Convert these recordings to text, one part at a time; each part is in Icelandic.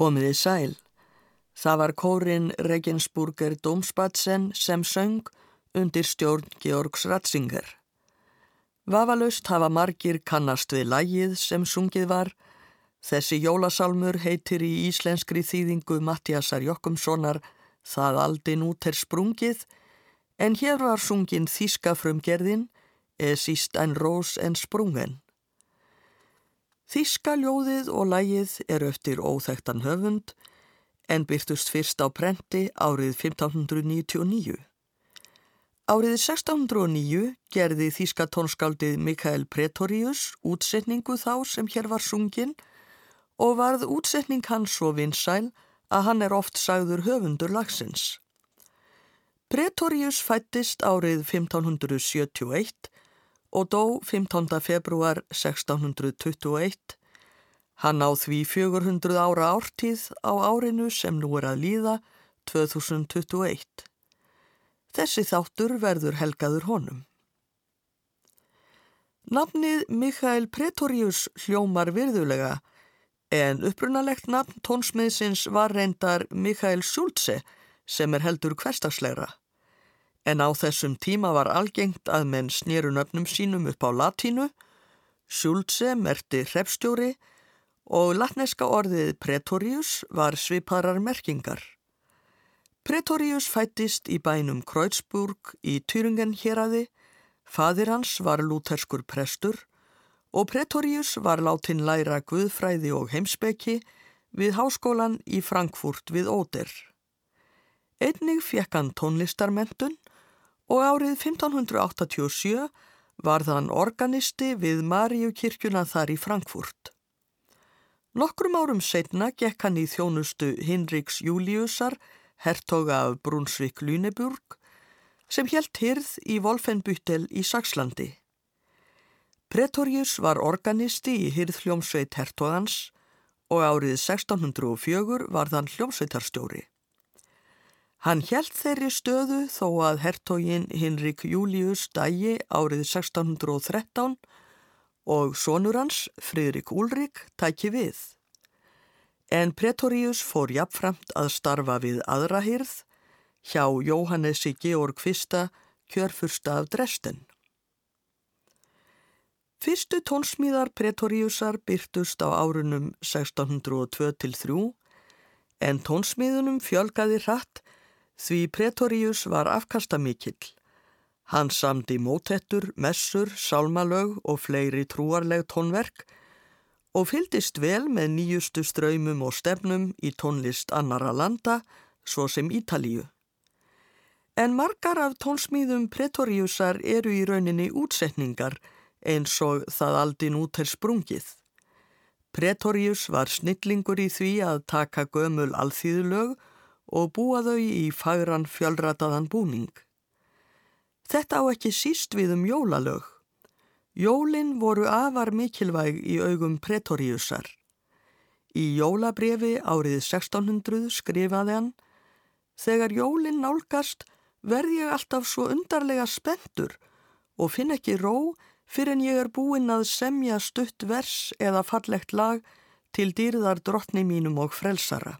Komiði sæl. Það var kórin Regensburger Domspatsen sem söng undir stjórn Georgs Ratzinger. Vafalaust hafa margir kannast við lægið sem sungið var. Þessi jólasalmur heitir í íslenskri þýðingu Mattiasar Jokkumssonar Það aldin út er sprungið en hér var sungin Þíska frumgerðin eða síst en rós en sprungen. Þíska ljóðið og lægið er eftir óþektan höfund en byrtust fyrst á prenti árið 1599. Árið 1609 gerði þíska tónskaldið Mikael Pretorius útsetningu þá sem hér var sungin og varð útsetning hans svo vinsæl að hann er oft sagður höfundur lagsins. Pretorius fættist árið 1571 og dó 15. februar 1621. Hann á því 400 ára ártíð á árinu sem nú er að líða 2021. Þessi þáttur verður helgaður honum. Nafnið Mikael Pretorius hljómar virðulega en upprunalegt nafn tónsmiðsins var reyndar Mikael Schulze sem er heldur hverstagslegra en á þessum tíma var algengt að menn snýru nöfnum sínum upp á latínu, Schulze merti hrepstjóri og latneska orðið Pretorius var sviparar merkingar. Pretorius fættist í bænum Kreutzburg í Thüringen héradi, fadir hans var lúterskur prestur og Pretorius var látin læra guðfræði og heimsbeki við háskólan í Frankfurt við Óder. Einnig fekk hann tónlistarmentun og árið 1587 var þann organisti við Maríukirkjuna þar í Frankfurt. Nokkrum árum setna gekk hann í þjónustu Hinriks Júliusar, hertoga af Brunsvik-Lüneburg, sem helt hyrð í Wolfenbüttel í Sakslandi. Pretorius var organisti í hyrðhljómsveit hertogans og árið 1604 var þann hljómsveitarstjóri. Hann hjælt þeirri stöðu þó að hertogin Hinrik Július dægi árið 1613 og sonur hans, Fridrik Úlrik, tæki við. En Pretorius fór jafnframt að starfa við aðrahyrð hjá Jóhannesi Georg I, kjörfursta af Dresden. Fyrstu tónsmíðar Pretoriusar byrtust á árunum 1602-3 en tónsmíðunum fjölgaði hratt Því Pretorius var afkastamikill. Hann samdi mótettur, messur, sálmalög og fleiri trúarleg tónverk og fyldist vel með nýjustu ströymum og stefnum í tónlist annara landa, svo sem Ítalíu. En margar af tónsmýðum Pretoriusar eru í rauninni útsetningar eins og það aldinn út er sprungið. Pretorius var snillingur í því að taka gömul alþýðulög og búa þau í fagran fjölrataðan búning. Þetta á ekki síst við um jólalög. Jólinn voru afar mikilvæg í augum Pretoriusar. Í jólabrefi árið 1600 skrifaði hann Þegar jólinn nálgast verð ég alltaf svo undarlega spentur og finn ekki ró fyrir en ég er búinn að semja stutt vers eða fallegt lag til dýrðar drottni mínum og frelsara.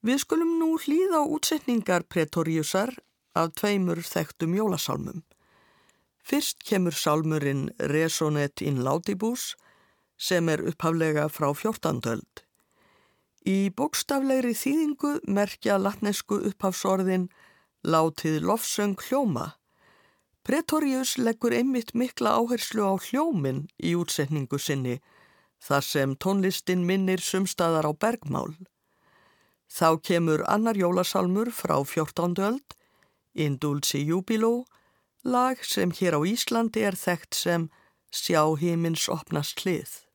Við skulum nú hlýða á útsetningar Pretoriusar af tveimur þekktum jólasálmum. Fyrst kemur sálmurinn Resonet in Laudibus sem er upphaflega frá 14. öld. Í bókstaflegri þýðingu merkja latnesku upphafsorðin Látið lofsöng hljóma. Pretorius leggur einmitt mikla áherslu á hljómin í útsetningu sinni þar sem tónlistin minnir sumstaðar á bergmál. Þá kemur annar jólasalmur frá 14. öld, Indulci Júbiló, lag sem hér á Íslandi er þekkt sem Sjá hímins opnast hlið.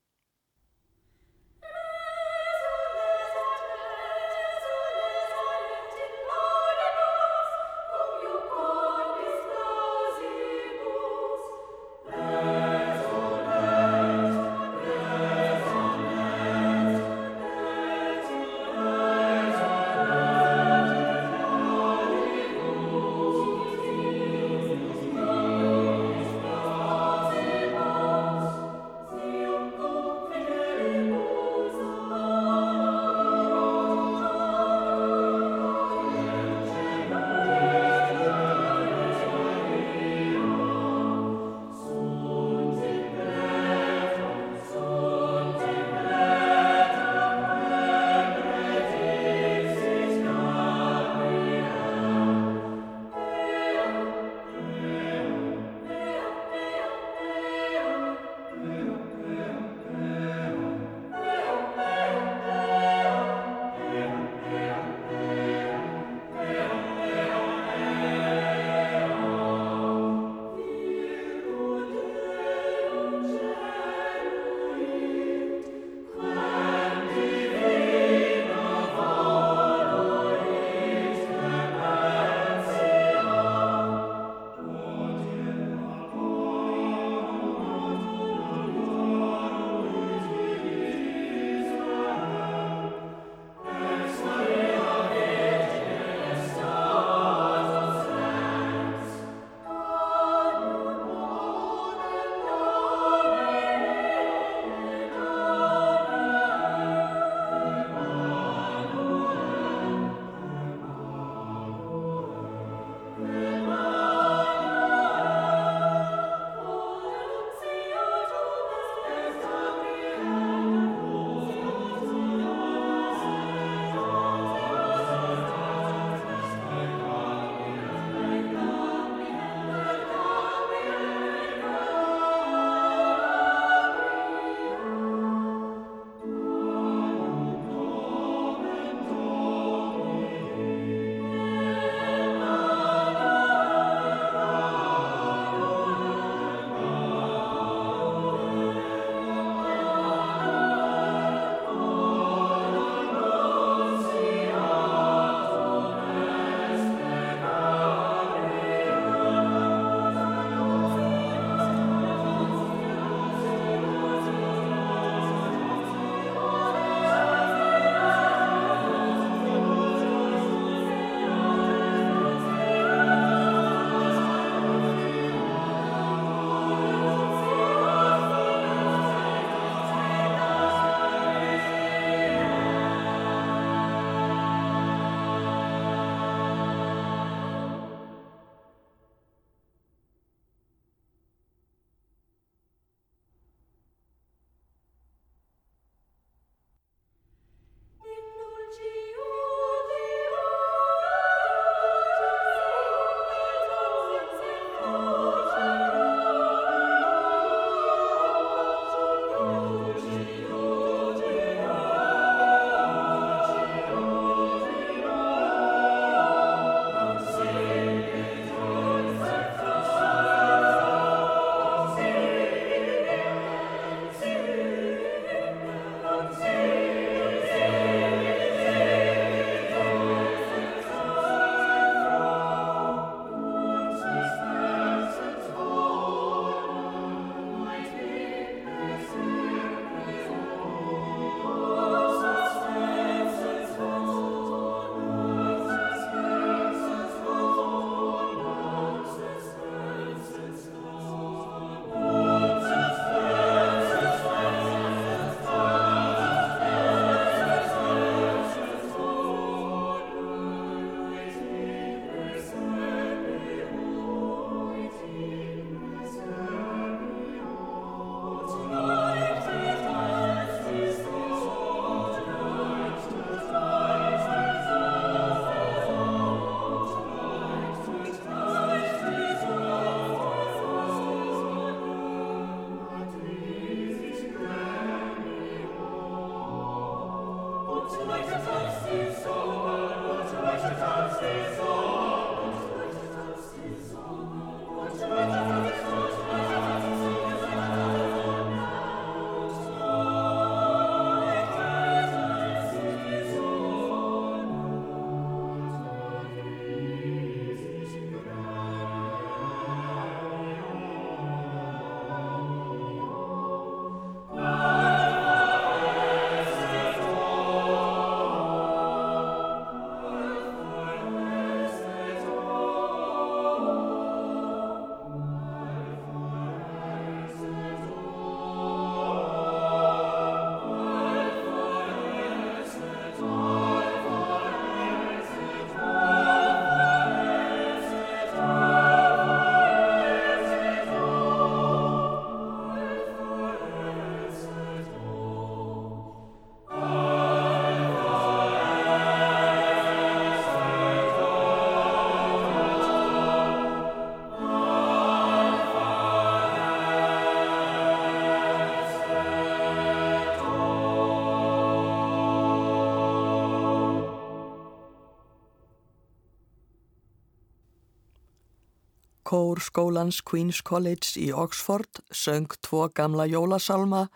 Kór skólans Queen's College í Oxford söng tvo gamla jólasalma,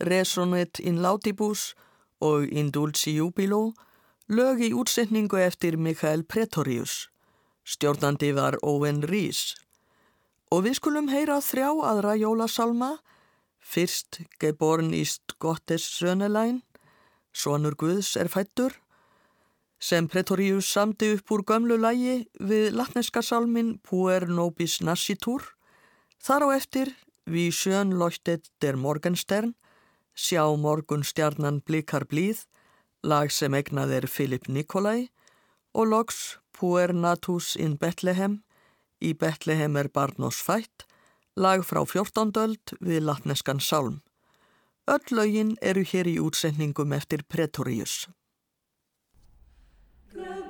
Resonet in Laudibus og Indulci Jubilo, lög í útsetningu eftir Mikael Pretorius. Stjórnandi var Owen Rees. Og við skulum heyra þrjá aðra jólasalma, fyrst Geborn ist Gottes Sönelæn, Sónur Guðs er fættur, sem Pretorius samti upp úr gömlu lægi við latneska salmin Puer Nobis Nascitur, þar á eftir við sjön lóttet der Morgenstern, sjá morgunstjarnan blikar blíð, lag sem egnað er Filip Nikolai og loks Puer Natus in Bethlehem, í Bethlehem er barnós fætt, lag frá 14. öld við latneskan salm. Öll lögin eru hér í útsendingum eftir Pretorius. Good.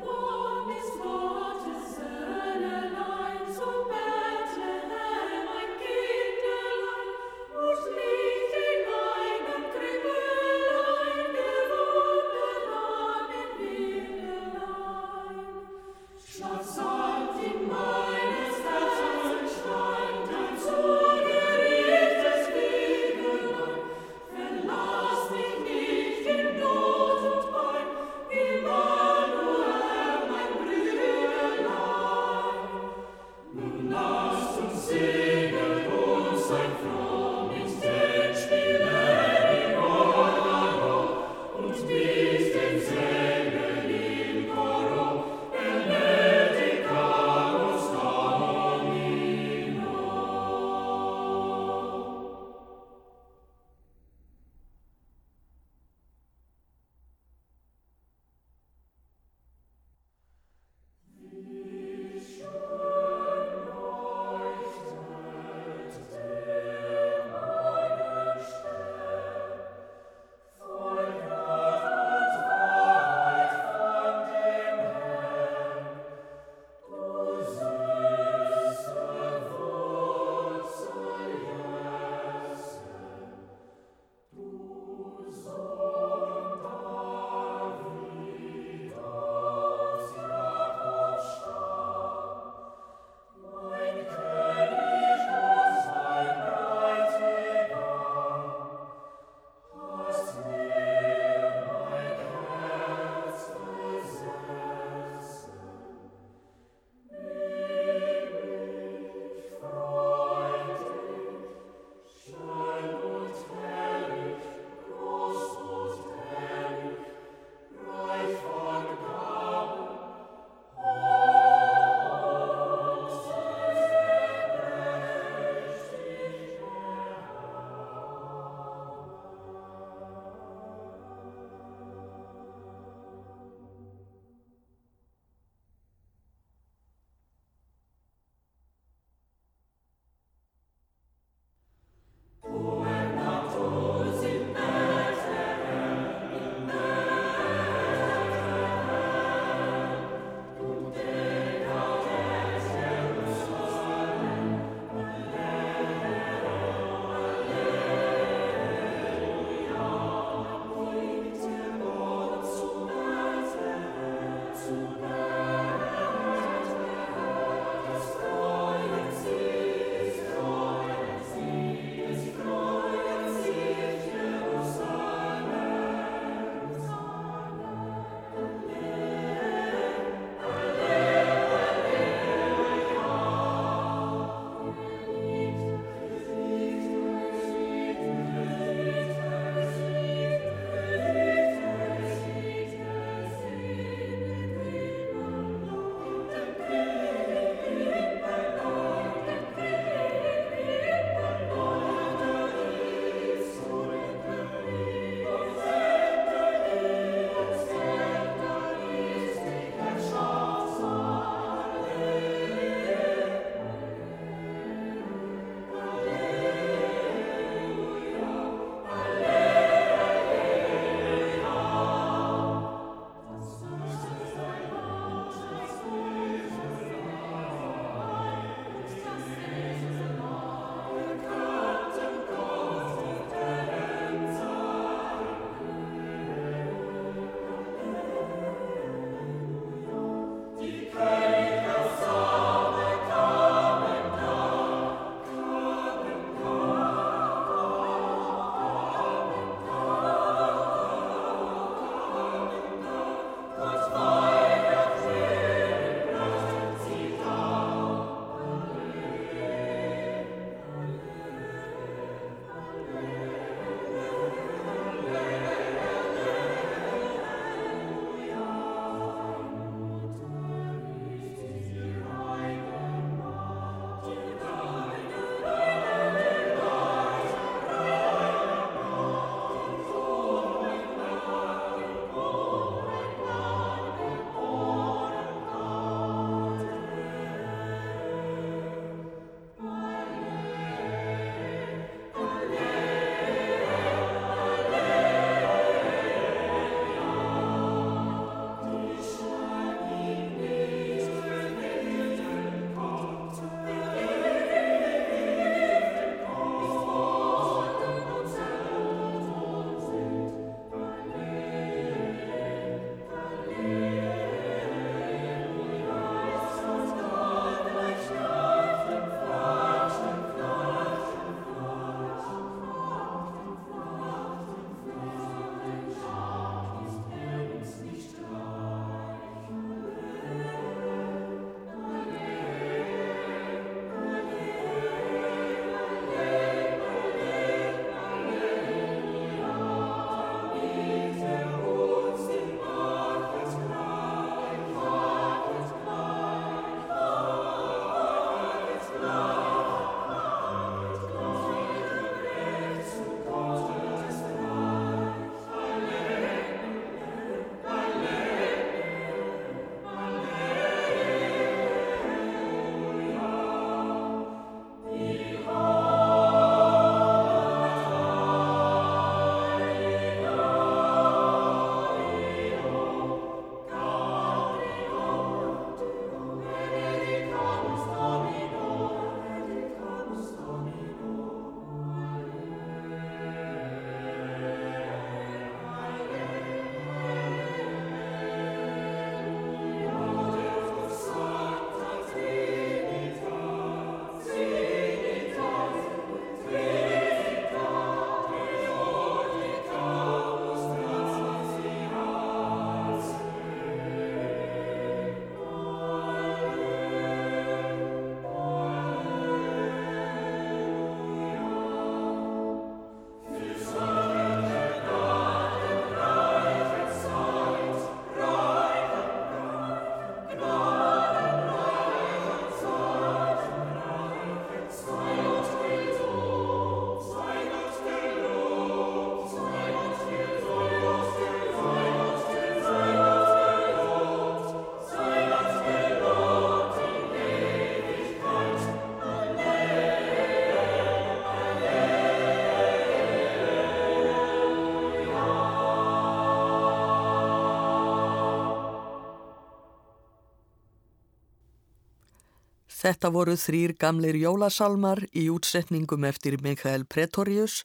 Þetta voru þrýr gamlir jólasalmar í útsetningum eftir Mikael Pretorius,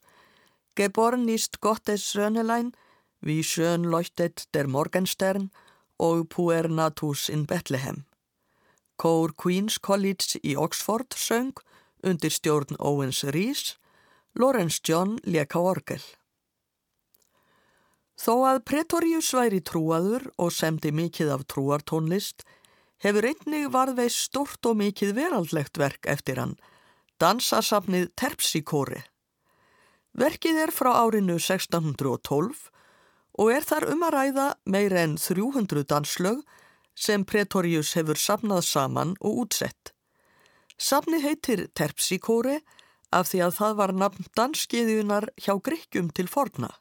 Geborn ist Gottes Sönnelein, Vi sjön leuchtet der Morgenstern og Puer Natus in Bethlehem. Kór Queen's College í Oxford söng undir stjórn Owens Rees, Lawrence John leka orgel. Þó að Pretorius væri trúaður og semdi mikið af trúartónlist, hefur einnig varðveist stort og mikið veraldlegt verk eftir hann, dansasafnið Terpsíkóri. Verkið er frá árinu 1612 og er þar um að ræða meira en 300 danslög sem Pretorius hefur safnað saman og útsett. Safni heitir Terpsíkóri af því að það var nafn danskiðjunar hjá Grykkjum til forna.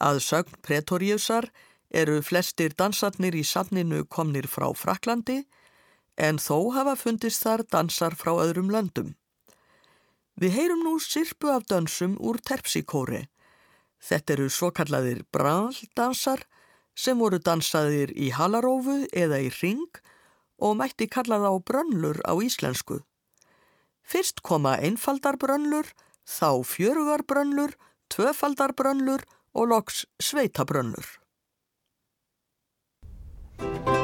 Að sögn Pretoriusar eru flestir dansarnir í safninu komnir frá Fraklandi en þó hafa fundist þar dansar frá öðrum löndum. Við heyrum nú sirpu af dansum úr Terpsíkóri. Þetta eru svo kallaðir branddansar sem voru dansaðir í halarófu eða í ring og mætti kallað á brönnlur á íslensku. Fyrst koma einfaldarbrönnlur, þá fjörugarbrönnlur, tvöfaldarbrönnlur og loks you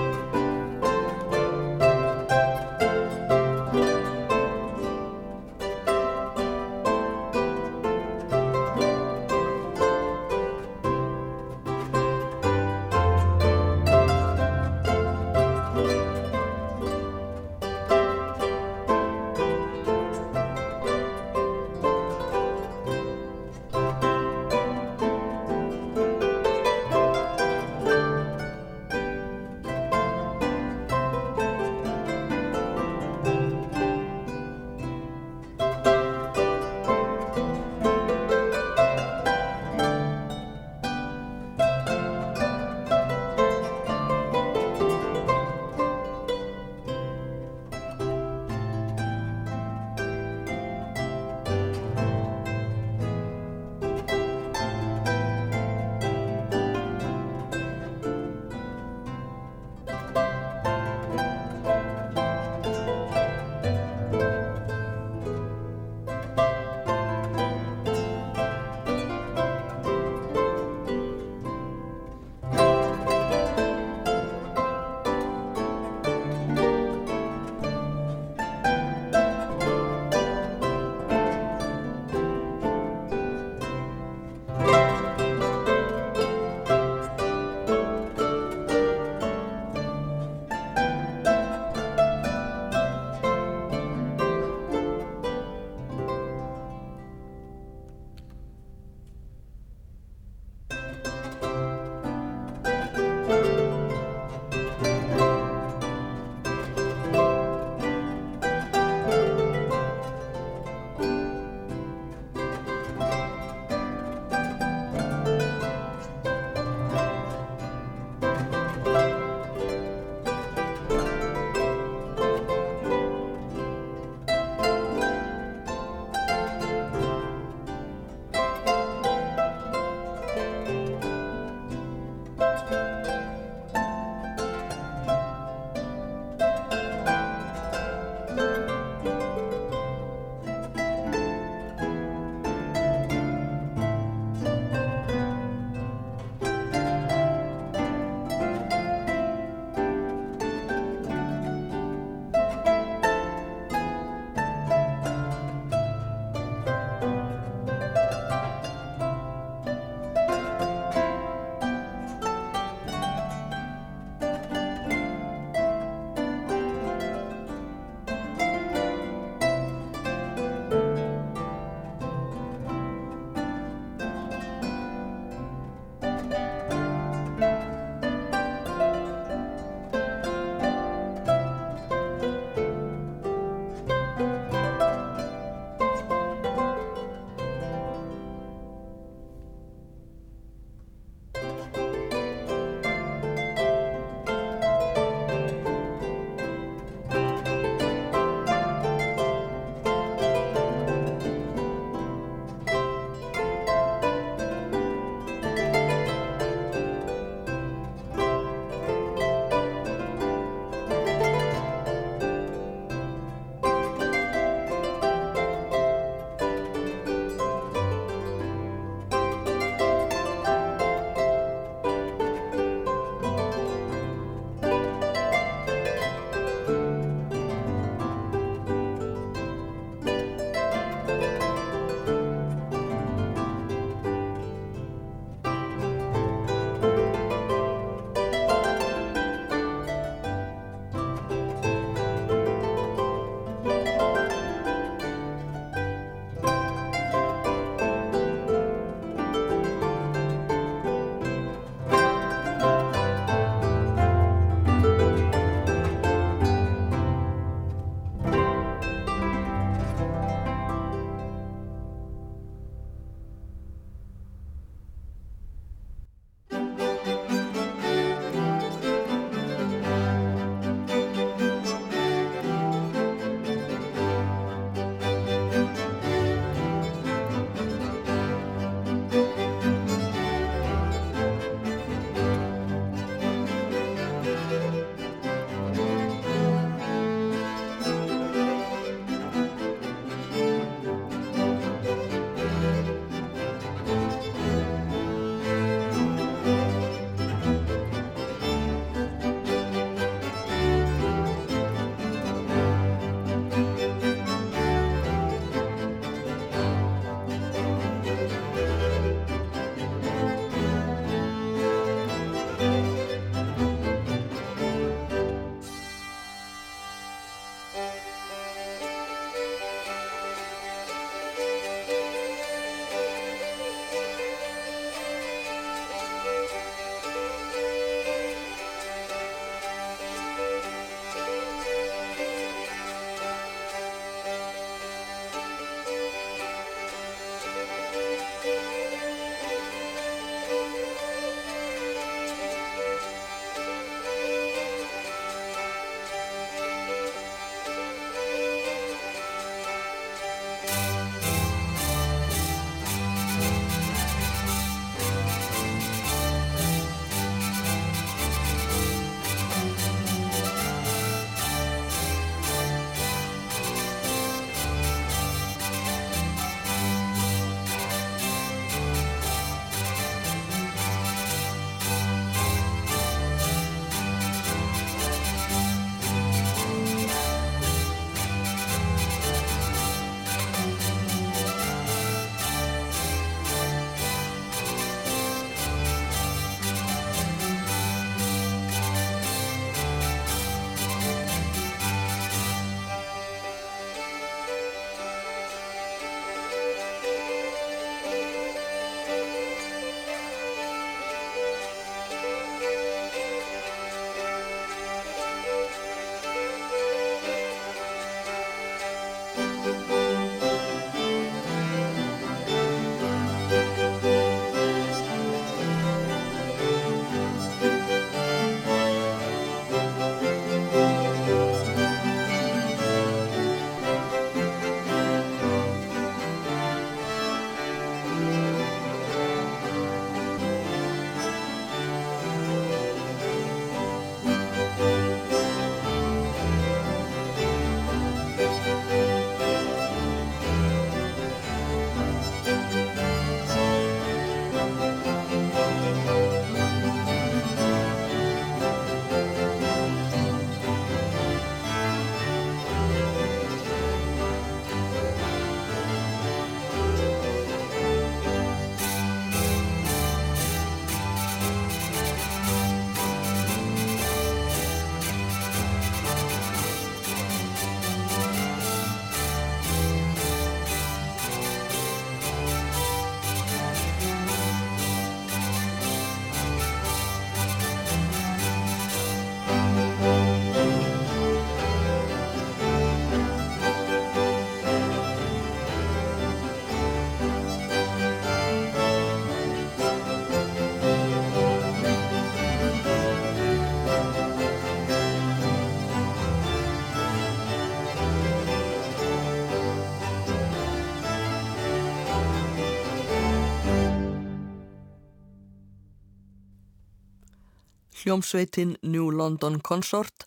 Hljómsveitin New London Consort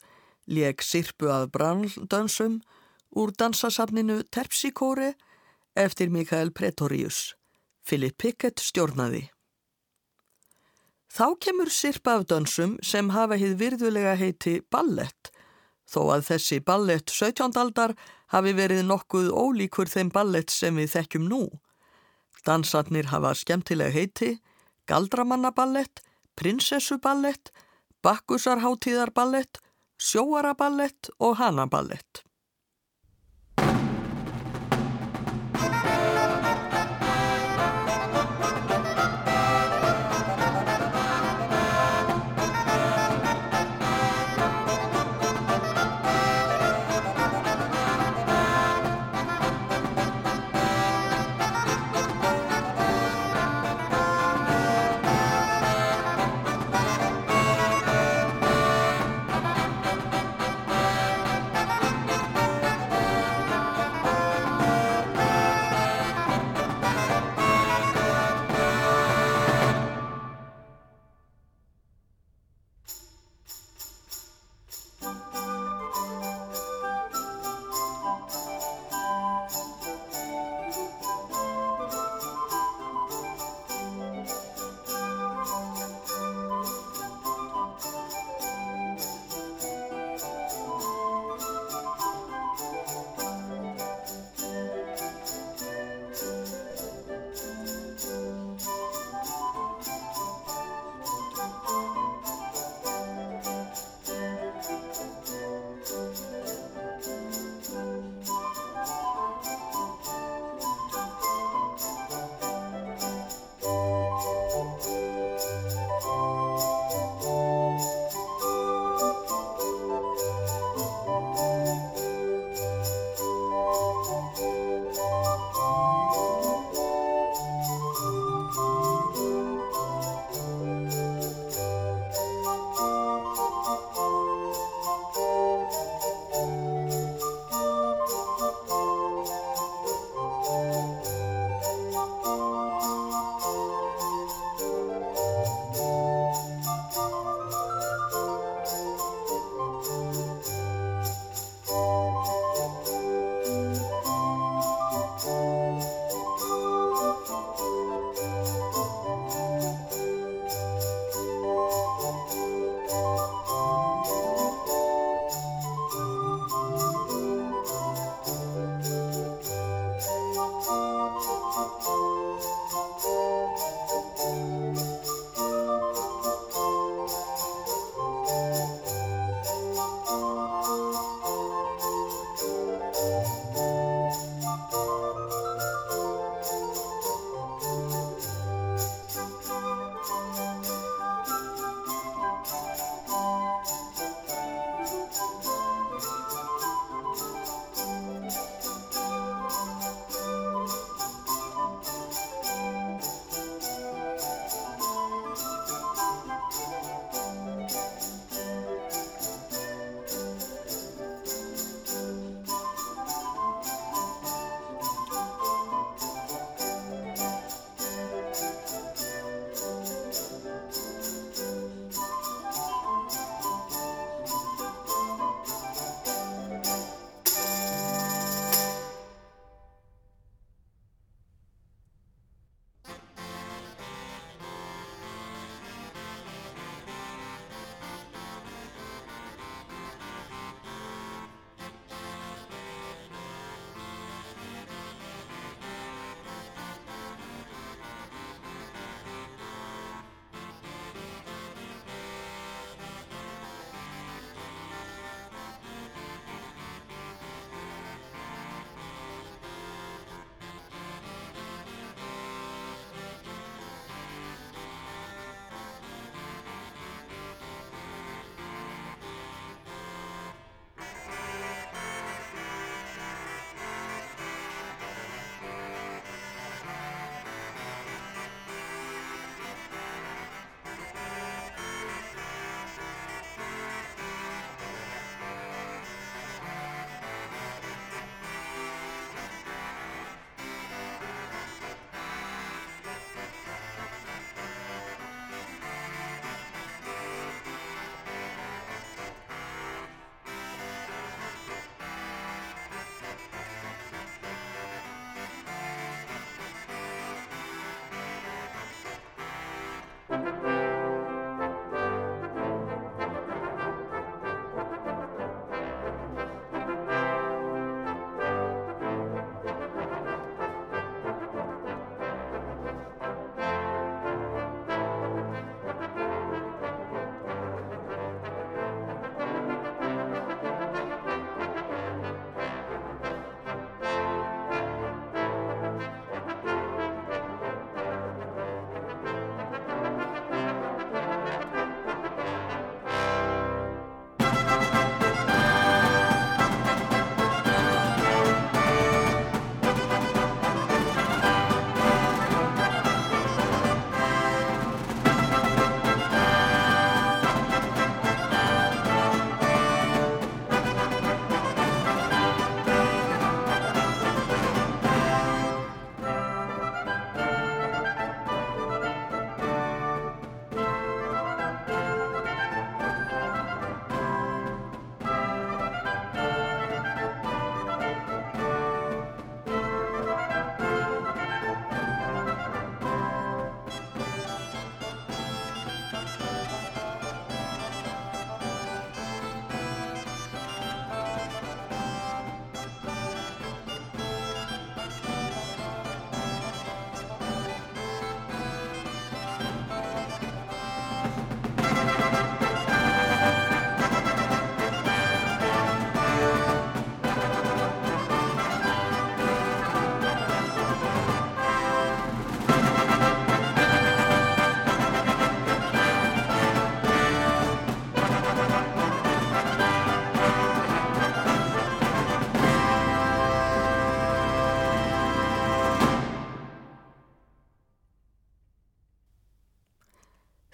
leik sirpu af brandönsum úr dansasafninu Terpsíkóri eftir Mikael Pretorius. Philip Pickett stjórnaði. Þá kemur sirpa af dönsum sem hafa hið virðulega heiti ballett, þó að þessi ballett 17. aldar hafi verið nokkuð ólíkur þeim ballett sem við þekkjum nú. Dansarnir hafa skemmtileg heiti, galdramannaballett, prinsessuballett, bakkusarháttíðarballett, sjóaraballett og hanaballett.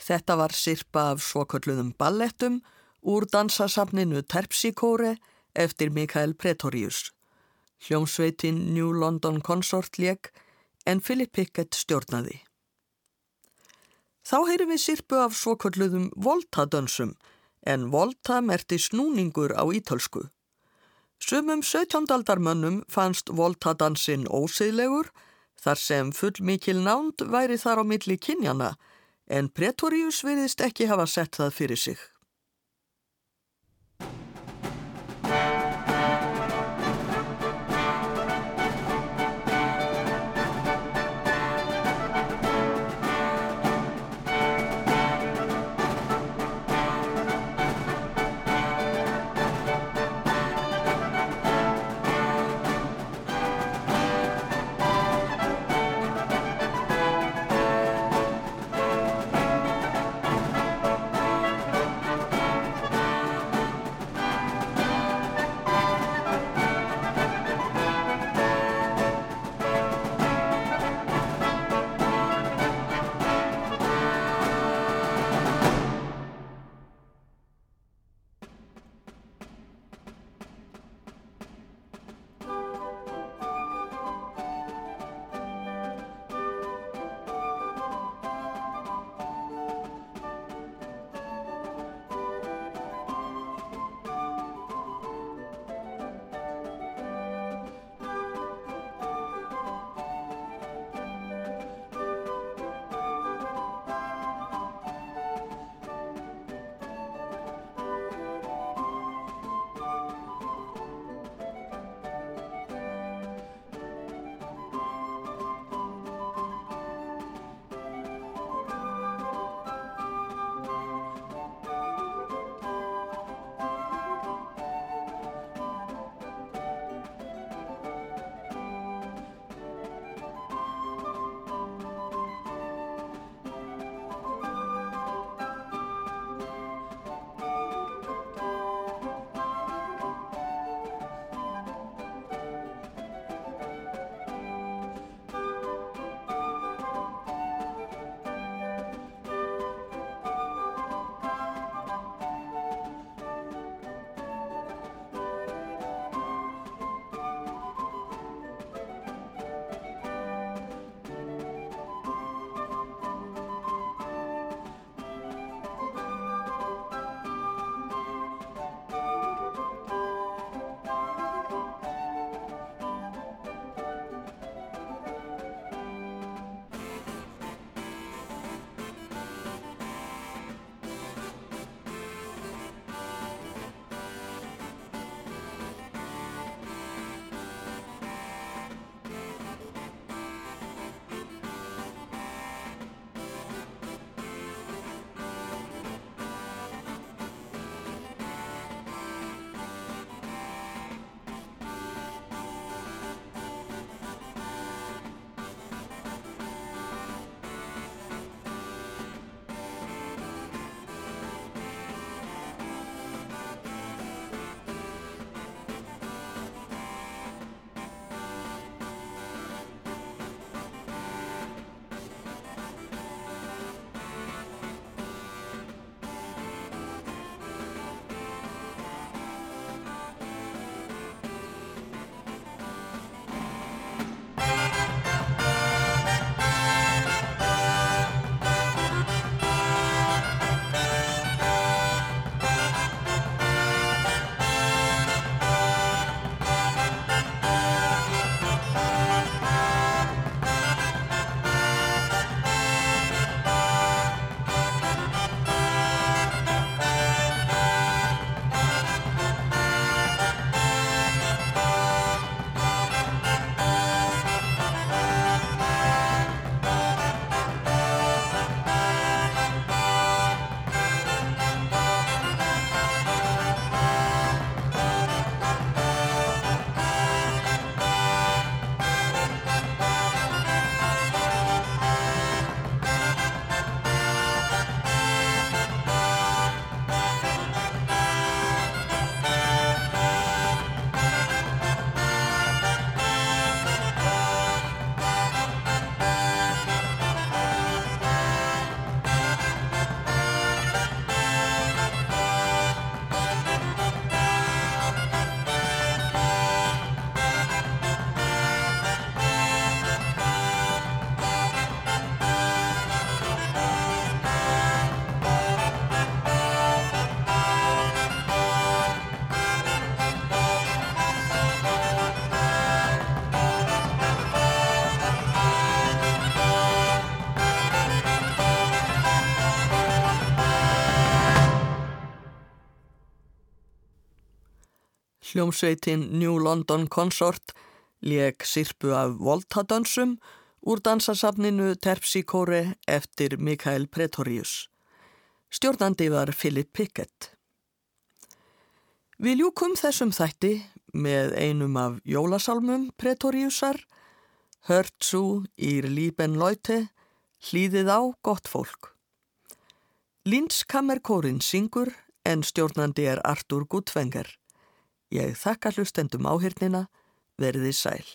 Þetta var sirpa af svokölluðum ballettum úr dansasafninu Terpsíkóre eftir Mikael Pretorius. Hljómsveitin New London Consort leik en Philip Pickett stjórnaði. Þá heyrum við sirpu af svokölluðum voltadönsum en volta merti snúningur á ítölsku. Sumum 17. aldarmönnum fannst voltadansinn óseðlegur þar sem full mikil nánd væri þar á milli kynjana en Pretorius virðist ekki hafa sett það fyrir sig. Hljómsveitin New London Consort leik sirpu af voltadönsum úr dansasafninu Terpsíkóri eftir Mikael Pretorius. Stjórnandi var Philip Pickett. Við ljúkum þessum þætti með einum af jólasalmum Pretoriusar, Hört svo ír líben Leute, hlýðið á gott fólk. Lindskammerkórin syngur en stjórnandi er Artur Gutvenger. Ég þakka hlustendum áhyrnina, verði sæl.